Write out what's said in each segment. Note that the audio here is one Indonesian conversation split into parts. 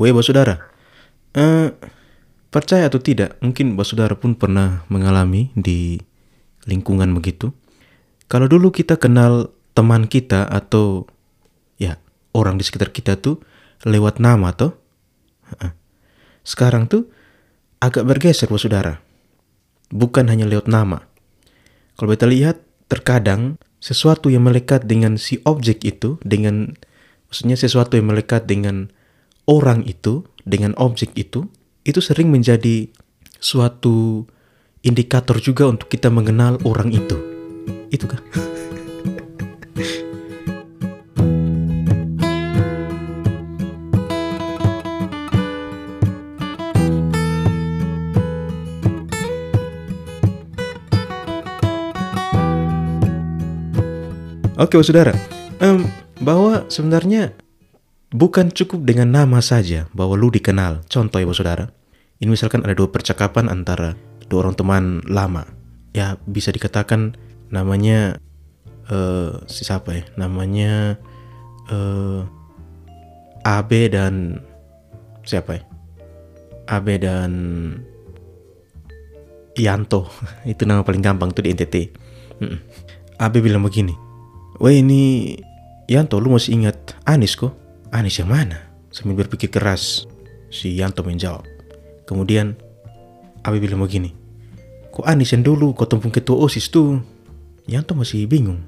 Weh, saudara. Eh, percaya atau tidak, mungkin saudara pun pernah mengalami di lingkungan begitu. Kalau dulu kita kenal teman kita atau ya orang di sekitar kita tuh lewat nama tuh. Sekarang tuh agak bergeser, saudara. Bukan hanya lewat nama. Kalau kita lihat, terkadang sesuatu yang melekat dengan si objek itu, dengan maksudnya sesuatu yang melekat dengan orang itu dengan objek itu itu sering menjadi suatu indikator juga untuk kita mengenal orang itu. Itu kan? Oke, saudara, um, bahwa sebenarnya Bukan cukup dengan nama saja bahwa lu dikenal. Contoh ya, saudara. Ini misalkan ada dua percakapan antara dua orang teman lama. Ya, bisa dikatakan namanya uh, si siapa ya? Namanya uh, eh, AB dan siapa ya? AB dan Yanto. Itu nama paling gampang tuh di NTT. AB bilang begini. Wah ini Yanto lu masih ingat Anis kok? Anis yang mana? Sambil berpikir keras, si Yanto menjawab. Kemudian, Abi bilang begini, Kok Anis yang dulu kau tumpung ketua OSIS tuh? Yanto masih bingung.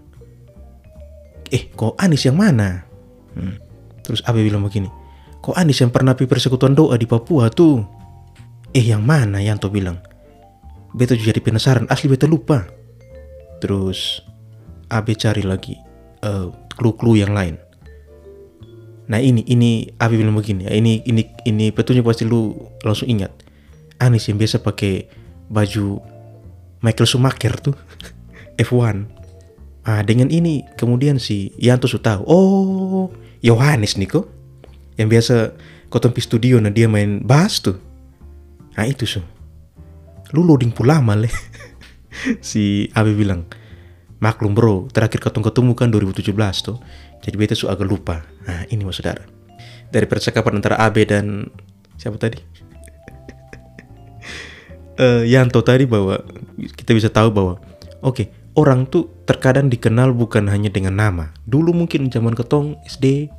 Eh, kok Anis yang mana? Hmm. Terus Abi bilang begini, Kok Anis yang pernah pi persekutuan doa di Papua tuh? Eh, yang mana? Yanto bilang. Beto jadi penasaran, asli beto lupa. Terus Abi cari lagi uh, clue-clue yang lain. Nah ini ini Abi bilang begini, ini ini ini petunjuk pasti lu langsung ingat. Anis yang biasa pakai baju Michael Schumacher tuh F1. Ah dengan ini kemudian si Yanto sudah tahu. Oh Yohanes nih kok yang biasa kotompi studio nah dia main bass tuh. Nah itu so. Lu loading pula lama leh. si Abi bilang, maklum bro, terakhir ketemu ketemu kan 2017 tuh. Jadi beta su agak lupa. Nah ini mas saudara. Dari percakapan antara AB dan siapa tadi? uh, Yanto tadi bahwa kita bisa tahu bahwa oke okay, orang tuh terkadang dikenal bukan hanya dengan nama. Dulu mungkin zaman ketong SD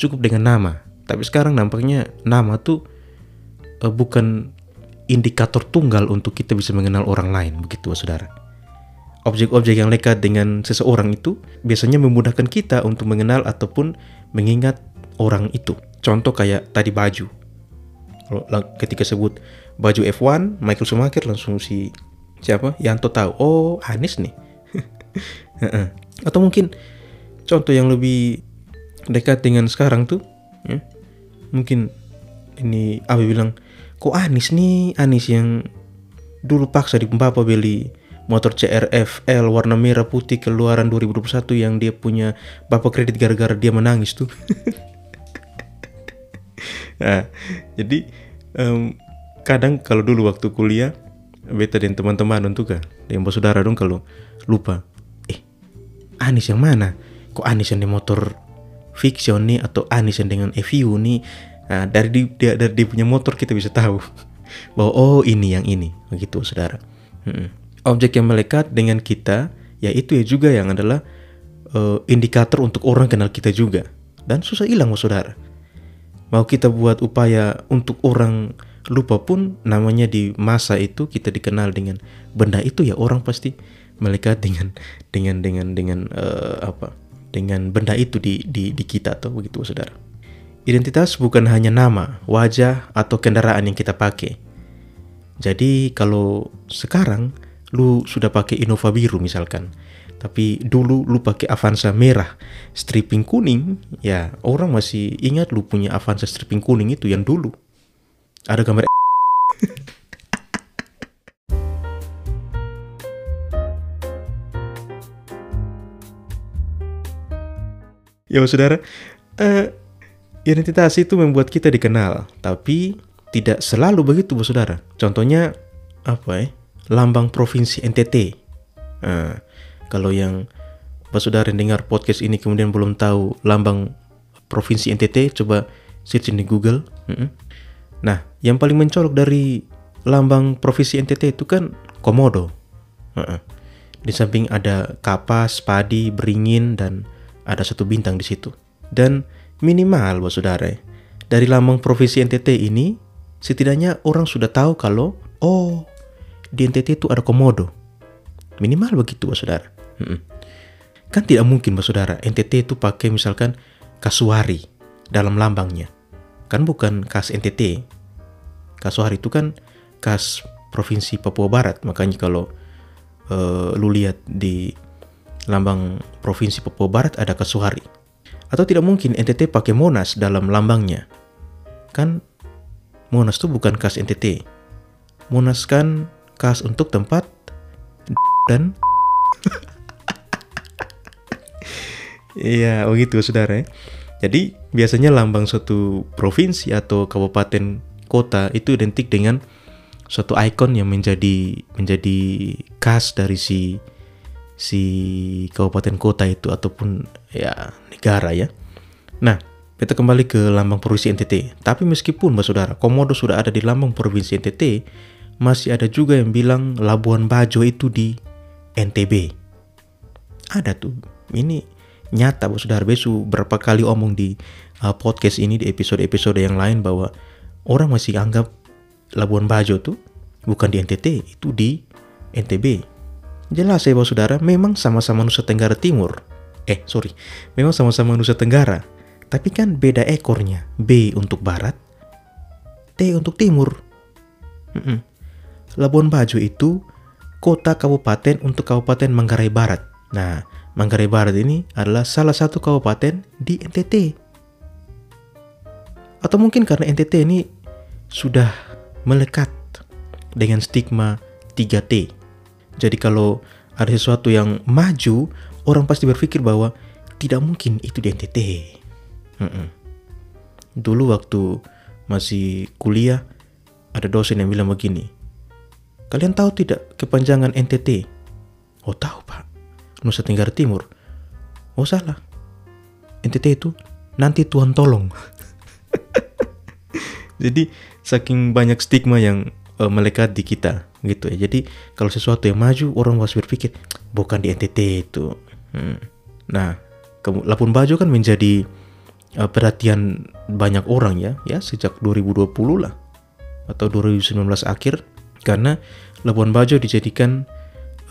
cukup dengan nama, tapi sekarang nampaknya nama tuh uh, bukan indikator tunggal untuk kita bisa mengenal orang lain begitu saudara objek-objek yang lekat dengan seseorang itu biasanya memudahkan kita untuk mengenal ataupun mengingat orang itu. Contoh kayak tadi baju. Ketika sebut baju F1, Michael Schumacher langsung si siapa? Yanto tahu. Oh, Anis nih. Atau mungkin contoh yang lebih dekat dengan sekarang tuh, ya, mungkin ini Abi bilang, kok Anis nih, Anis yang dulu paksa di Bapak beli motor CRF L warna merah putih keluaran 2021 yang dia punya bapak kredit gara-gara dia menangis tuh. nah, jadi um, kadang kalau dulu waktu kuliah beta dan teman-teman untuk kan yang saudara dong kalau lupa eh Anis yang mana? Kok Anis yang di motor fiction nih atau Anis yang dengan EVU nih? Nah, dari dia dari dia punya motor kita bisa tahu bahwa oh ini yang ini. Begitu saudara. Hmm objek yang melekat dengan kita, yaitu ya juga yang adalah uh, indikator untuk orang kenal kita juga. Dan susah hilang, saudara. Mau kita buat upaya untuk orang lupa pun namanya di masa itu kita dikenal dengan benda itu ya orang pasti melekat dengan dengan dengan dengan uh, apa dengan benda itu di di di kita tuh begitu saudara. Identitas bukan hanya nama, wajah atau kendaraan yang kita pakai. Jadi kalau sekarang lu sudah pakai Innova biru misalkan. Tapi dulu lu pakai Avanza merah stripping kuning ya orang masih ingat lu punya Avanza stripping kuning itu yang dulu. Ada gambar ya saudara. Uh, identitas itu membuat kita dikenal tapi tidak selalu begitu saudara. Contohnya apa ya lambang provinsi NTT. Nah, kalau yang Saudara dengar podcast ini kemudian belum tahu lambang provinsi NTT, coba searching di Google. Nah, yang paling mencolok dari lambang provinsi NTT itu kan komodo. Di samping ada kapas, padi, beringin, dan ada satu bintang di situ. Dan minimal, bos saudara, dari lambang provinsi NTT ini, setidaknya orang sudah tahu kalau, oh, di NTT itu ada komodo. Minimal begitu, bos saudara. Mm-mm. Kan tidak mungkin, bos saudara, NTT itu pakai misalkan kasuari dalam lambangnya. Kan bukan khas NTT. Kasuari itu kan khas provinsi Papua Barat. Makanya kalau uh, lu lihat di lambang provinsi Papua Barat ada kasuari. Atau tidak mungkin NTT pakai Monas dalam lambangnya. Kan Monas itu bukan khas NTT. Monas kan khas untuk tempat dan Iya, begitu oh saudara ya. Jadi biasanya lambang suatu provinsi atau kabupaten kota itu identik dengan suatu ikon yang menjadi menjadi khas dari si si kabupaten kota itu ataupun ya negara ya. Nah, kita kembali ke lambang provinsi NTT. Tapi meskipun Mbak Saudara, Komodo sudah ada di lambang provinsi NTT, masih ada juga yang bilang Labuan Bajo itu di NTB. Ada tuh. Ini nyata Mbak Saudara. Besu berapa kali omong di uh, podcast ini di episode-episode yang lain bahwa orang masih anggap Labuan Bajo tuh bukan di NTT, itu di NTB. Jelas ya bahwa saudara, memang sama-sama Nusa Tenggara Timur. Eh, sorry, memang sama-sama Nusa Tenggara. Tapi kan beda ekornya. B untuk barat, T untuk timur. Mm -mm. Labuan Bajo itu kota kabupaten untuk Kabupaten Manggarai Barat. Nah, Manggarai Barat ini adalah salah satu kabupaten di NTT. Atau mungkin karena NTT ini sudah melekat dengan stigma 3T. Jadi kalau ada sesuatu yang maju, orang pasti berpikir bahwa tidak mungkin itu di NTT. Mm-mm. Dulu waktu masih kuliah, ada dosen yang bilang begini, kalian tahu tidak kepanjangan NTT? Oh tahu pak, Nusa Tenggara Timur. Oh salah, NTT itu nanti Tuhan tolong. Jadi saking banyak stigma yang uh, melekat di kita gitu ya. Jadi kalau sesuatu yang maju orang pasti berpikir bukan di NTT itu. Hmm. Nah, Labuan Bajo kan menjadi uh, perhatian banyak orang ya, ya sejak 2020 lah atau 2019 akhir karena Labuan Bajo dijadikan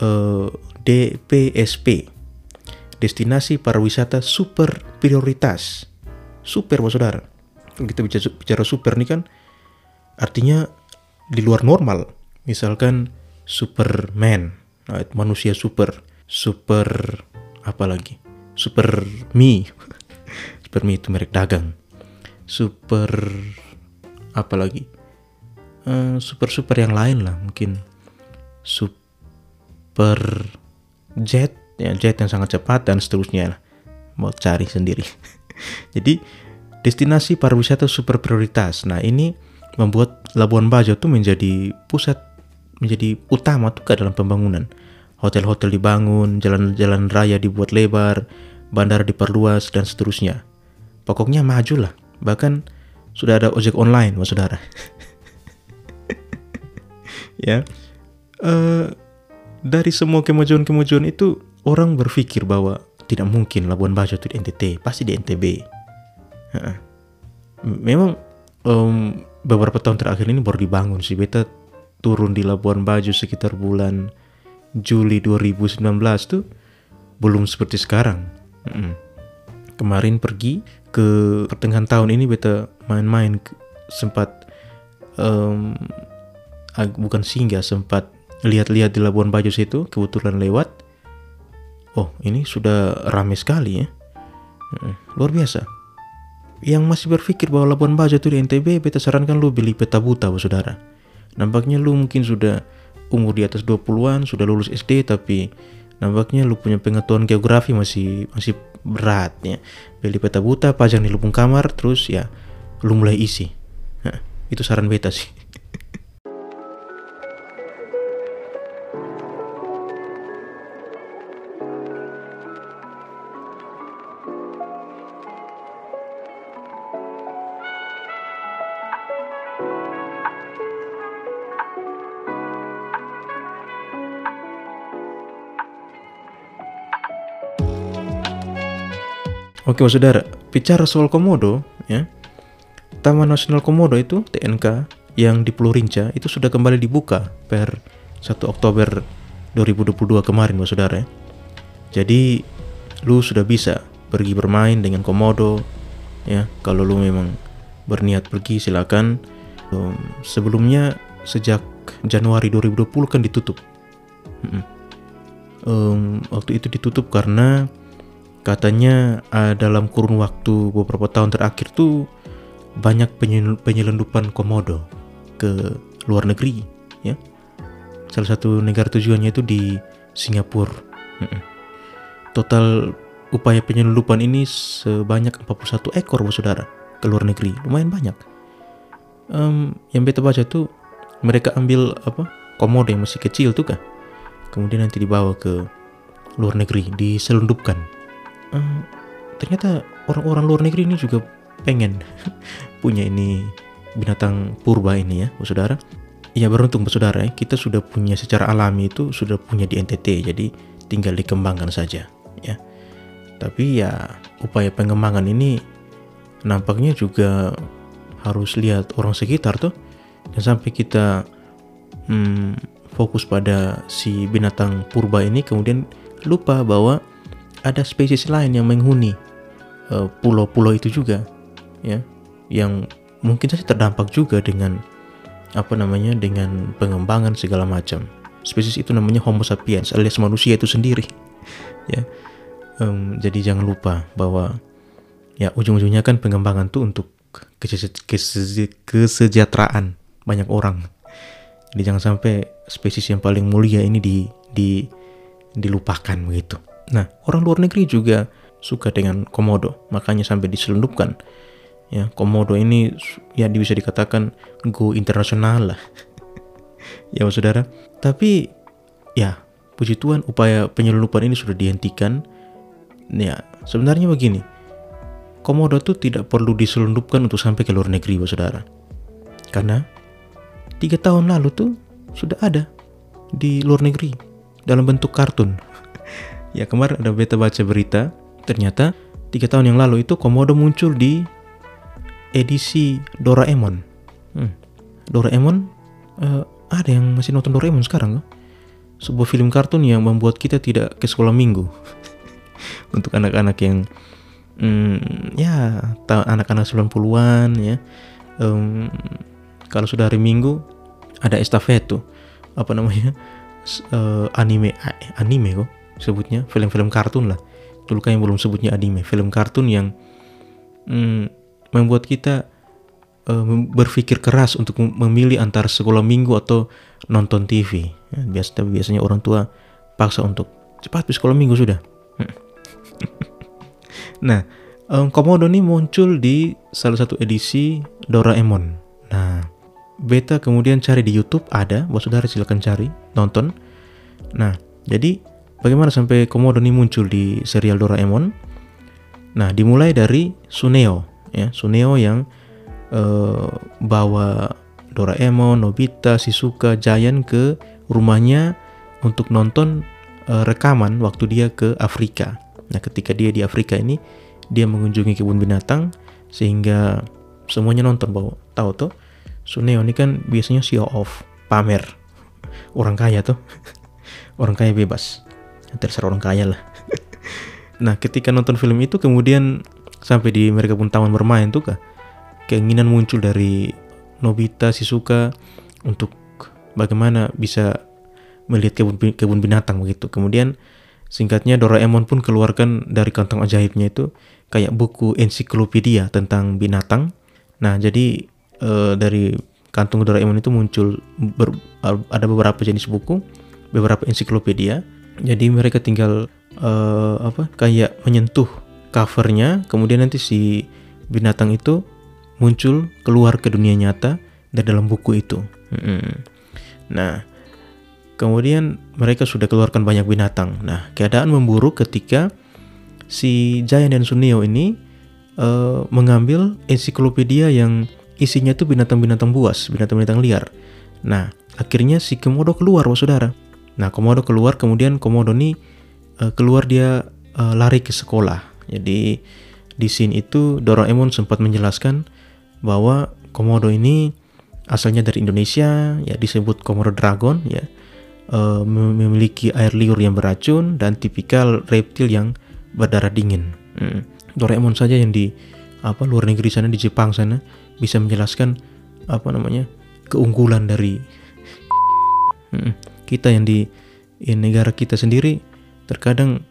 uh, eh, DPSP destinasi pariwisata super prioritas. Super, saudara kita bicara, bicara super nih kan artinya di luar normal. Misalkan Superman, nah, manusia super, super apa lagi? Super Mi. super Mi itu merek dagang. Super apa lagi? Uh, super super yang lain lah mungkin. Super jet, ya jet yang sangat cepat dan seterusnya lah. Mau cari sendiri. Jadi destinasi pariwisata super prioritas. Nah ini membuat Labuan Bajo tuh menjadi pusat menjadi utama tuh dalam pembangunan. Hotel-hotel dibangun, jalan-jalan raya dibuat lebar, bandara diperluas dan seterusnya. Pokoknya maju lah. Bahkan sudah ada ojek online, mas saudara. ya, uh, dari semua kemajuan-kemajuan itu orang berpikir bahwa tidak mungkin Labuan Bajo itu di NTT, pasti di NTB. Uh, memang um, beberapa tahun terakhir ini baru dibangun sih. Beta turun di Labuan Bajo sekitar bulan Juli 2019 tuh belum seperti sekarang. Mm-mm. Kemarin pergi ke pertengahan tahun ini beta main-main sempat um, bukan singgah sempat lihat-lihat di Labuan Bajo situ kebetulan lewat. Oh ini sudah ramai sekali ya. Luar biasa yang masih berpikir bahwa Labuan Bajo itu di NTB, beta sarankan lu beli peta buta, saudara. Nampaknya lu mungkin sudah umur di atas 20-an, sudah lulus SD, tapi nampaknya lu punya pengetahuan geografi masih masih berat ya. Beli peta buta, pajang di lubung kamar, terus ya lu mulai isi. Nah, itu saran beta sih. Oke, Saudara, bicara soal komodo, ya. Taman Nasional Komodo itu TNK yang di Pulau Rinca itu sudah kembali dibuka per 1 Oktober 2022 kemarin, Saudara. Ya. Jadi lu sudah bisa pergi bermain dengan komodo ya. Kalau lu memang berniat pergi silakan. Um, sebelumnya sejak Januari 2020 kan ditutup. Um, waktu itu ditutup karena katanya uh, dalam kurun waktu beberapa tahun terakhir tuh banyak penyelundupan komodo ke luar negeri ya. Salah satu negara tujuannya itu di Singapura. Total upaya penyelundupan ini sebanyak 41 ekor bu saudara ke luar negeri. Lumayan banyak. Um, yang beta baca tuh mereka ambil apa komodo yang masih kecil tuh kan kemudian nanti dibawa ke luar negeri diselundupkan um, ternyata orang-orang luar negeri ini juga pengen punya ini binatang purba ini ya bu saudara. Ya beruntung bu saudara ya kita sudah punya secara alami itu sudah punya di NTT jadi tinggal dikembangkan saja ya. Tapi ya upaya pengembangan ini nampaknya juga harus lihat orang sekitar tuh dan sampai kita hmm, fokus pada si binatang purba ini kemudian lupa bahwa ada spesies lain yang menghuni eh, pulau-pulau itu juga ya yang mungkin saja terdampak juga dengan apa namanya dengan pengembangan segala macam. Spesies itu namanya Homo sapiens alias manusia itu sendiri ya. Um, jadi jangan lupa bahwa ya ujung-ujungnya kan pengembangan tuh untuk kesejahteraan banyak orang. Jadi jangan sampai spesies yang paling mulia ini di, di dilupakan begitu nah orang luar negeri juga suka dengan komodo makanya sampai diselundupkan. Ya komodo ini ya bisa dikatakan go internasional lah. Ya saudara. Tapi ya puji Tuhan upaya penyelundupan ini sudah dihentikan. Ya sebenarnya begini komodo itu tidak perlu diselundupkan untuk sampai ke luar negeri saudara. Karena tiga tahun lalu tuh sudah ada di luar negeri dalam bentuk kartun ya kemarin ada beta baca berita ternyata tiga tahun yang lalu itu komodo muncul di edisi Doraemon. Hmm. Doraemon uh, ada yang masih nonton Doraemon sekarang kan? Sebuah film kartun yang membuat kita tidak ke sekolah minggu. Untuk anak-anak yang hmm, ya anak-anak 90-an ya. Um, kalau sudah hari Minggu ada estafet tuh apa namanya uh, anime anime kok sebutnya film-film kartun lah dulu kan yang belum sebutnya anime film kartun yang hmm, membuat kita uh, berpikir keras untuk memilih antara sekolah minggu atau nonton TV. Ya, biasa biasanya orang tua paksa untuk cepat di sekolah minggu sudah. nah, um, Komodo ini muncul di salah satu edisi Doraemon. Nah, beta kemudian cari di YouTube ada, buat saudara silakan cari, nonton. Nah, jadi bagaimana sampai Komodo ini muncul di serial Doraemon? Nah, dimulai dari Suneo ya Suneo yang uh, bawa Doraemon, Nobita, Shizuka, Giant ke rumahnya untuk nonton uh, rekaman waktu dia ke Afrika. Nah, ketika dia di Afrika ini, dia mengunjungi kebun binatang sehingga semuanya nonton bahwa tahu tuh Suneo ini kan biasanya show off, pamer. Orang kaya tuh. orang kaya bebas. Terserah orang kaya lah. nah, ketika nonton film itu kemudian sampai di mereka pun taman bermain tuh kah keinginan muncul dari Nobita Shizuka untuk bagaimana bisa melihat kebun, kebun binatang begitu. Kemudian singkatnya Doraemon pun keluarkan dari kantong ajaibnya itu kayak buku ensiklopedia tentang binatang. Nah jadi e, dari kantung Doraemon itu muncul ber, ada beberapa jenis buku beberapa ensiklopedia jadi mereka tinggal e, apa kayak menyentuh covernya kemudian nanti si binatang itu muncul keluar ke dunia nyata dari dalam buku itu. Hmm. nah kemudian mereka sudah keluarkan banyak binatang. Nah keadaan memburuk ketika si Giant dan Suneo ini uh, mengambil ensiklopedia yang isinya tuh binatang-binatang buas binatang-binatang liar. Nah akhirnya si Komodo keluar wah saudara nah Komodo keluar kemudian Komodo ini uh, keluar dia uh, lari ke sekolah jadi di scene itu Doraemon sempat menjelaskan bahwa komodo ini asalnya dari Indonesia ya disebut komodo dragon ya uh, memiliki air liur yang beracun dan tipikal reptil yang berdarah dingin. Hmm. Doraemon saja yang di apa luar negeri sana di Jepang sana bisa menjelaskan apa namanya keunggulan dari hmm. Kita yang di, di negara kita sendiri terkadang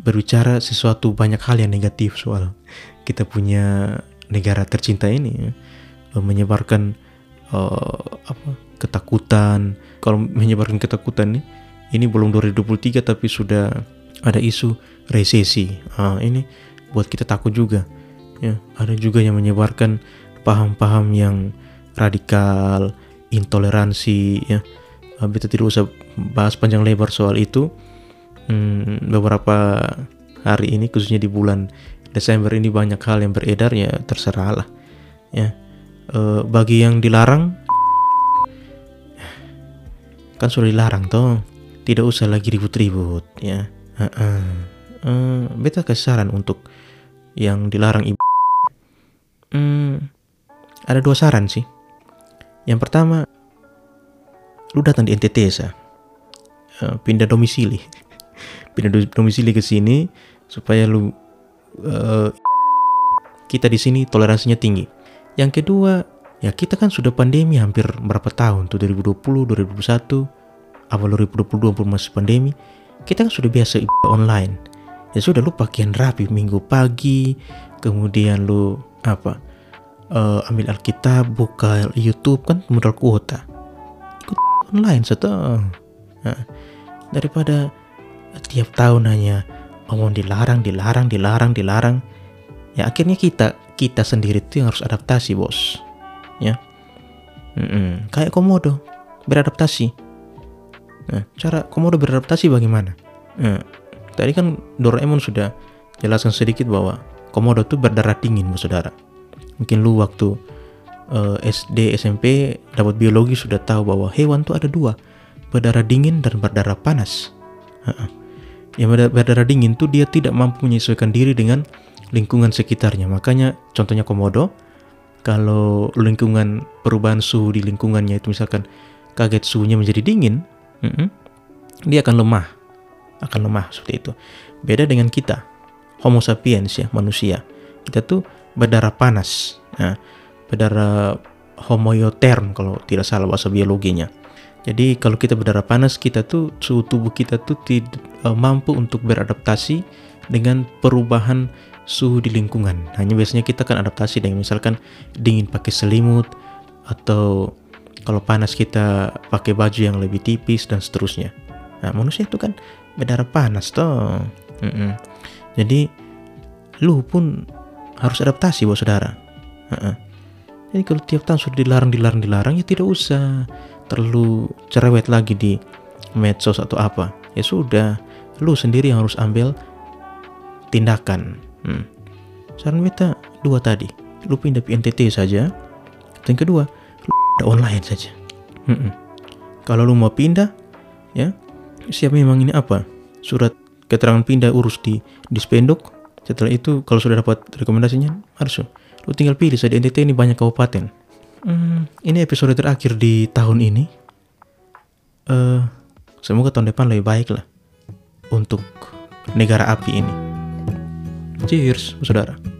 berbicara sesuatu banyak hal yang negatif soal kita punya negara tercinta ini ya. menyebarkan uh, apa ketakutan. Kalau menyebarkan ketakutan nih ini belum 2023 tapi sudah ada isu resesi. Uh, ini buat kita takut juga ya. Ada juga yang menyebarkan paham-paham yang radikal intoleransi ya kita tidak usah bahas panjang lebar soal itu. Hmm, beberapa hari ini khususnya di bulan Desember ini banyak hal yang beredar ya terserah lah ya. E, bagi yang dilarang kan sudah dilarang toh. Tidak usah lagi ribut-ribut ya. Uh -uh. Uh, beta kasih saran untuk yang dilarang ibu. Hmm, ada dua saran sih. Yang pertama lu datang di NTT sa uh, pindah domisili pindah domisili ke sini supaya lu uh, kita di sini toleransinya tinggi. Yang kedua, ya kita kan sudah pandemi hampir berapa tahun tuh 2020, 2021, awal 2022 pun masih pandemi. Kita kan sudah biasa online. Ya sudah lu pakaian rapi minggu pagi, kemudian lu apa? Uh, ambil Alkitab, buka YouTube kan modal kuota. Online satu. Nah, daripada tiap tahun hanya ngomong dilarang, dilarang, dilarang, dilarang. Ya akhirnya kita kita sendiri tuh yang harus adaptasi bos. Ya, Mm-mm. kayak komodo beradaptasi. Nah, cara komodo beradaptasi bagaimana? Nah, tadi kan Doraemon sudah jelaskan sedikit bahwa komodo tuh berdarah dingin, bos saudara. Mungkin lu waktu eh, SD, SMP dapat biologi sudah tahu bahwa hewan tuh ada dua, berdarah dingin dan berdarah panas. Uh-uh yang berdarah dingin tuh dia tidak mampu menyesuaikan diri dengan lingkungan sekitarnya. Makanya contohnya komodo, kalau lingkungan perubahan suhu di lingkungannya itu misalkan kaget suhunya menjadi dingin, dia akan lemah, akan lemah seperti itu. Beda dengan kita, Homo sapiens ya manusia, kita tuh berdarah panas, nah, berdarah homoioterm kalau tidak salah bahasa biologinya. Jadi kalau kita berdarah panas, kita tuh suhu tubuh kita tuh tidak uh, mampu untuk beradaptasi dengan perubahan suhu di lingkungan. Hanya biasanya kita kan adaptasi dengan misalkan dingin pakai selimut atau kalau panas kita pakai baju yang lebih tipis dan seterusnya. Nah manusia itu kan berdarah panas toh. Mm -mm. Jadi lu pun harus adaptasi buat saudara. Uh -uh. Jadi kalau tiap tahun sudah dilarang, dilarang, dilarang ya tidak usah terlalu cerewet lagi di medsos atau apa. Ya sudah lu sendiri yang harus ambil tindakan. Hmm. saran beta dua tadi lu pindah PNTT saja. Dan kedua lu online saja. Hmm. kalau lu mau pindah ya siap memang ini apa? Surat keterangan pindah urus di di spenduk. Setelah itu kalau sudah dapat rekomendasinya harus lu tinggal pilih saja NTT ini banyak kabupaten Hmm, ini episode terakhir di tahun ini. Uh, semoga tahun depan lebih baik lah untuk negara api ini. Cheers, saudara.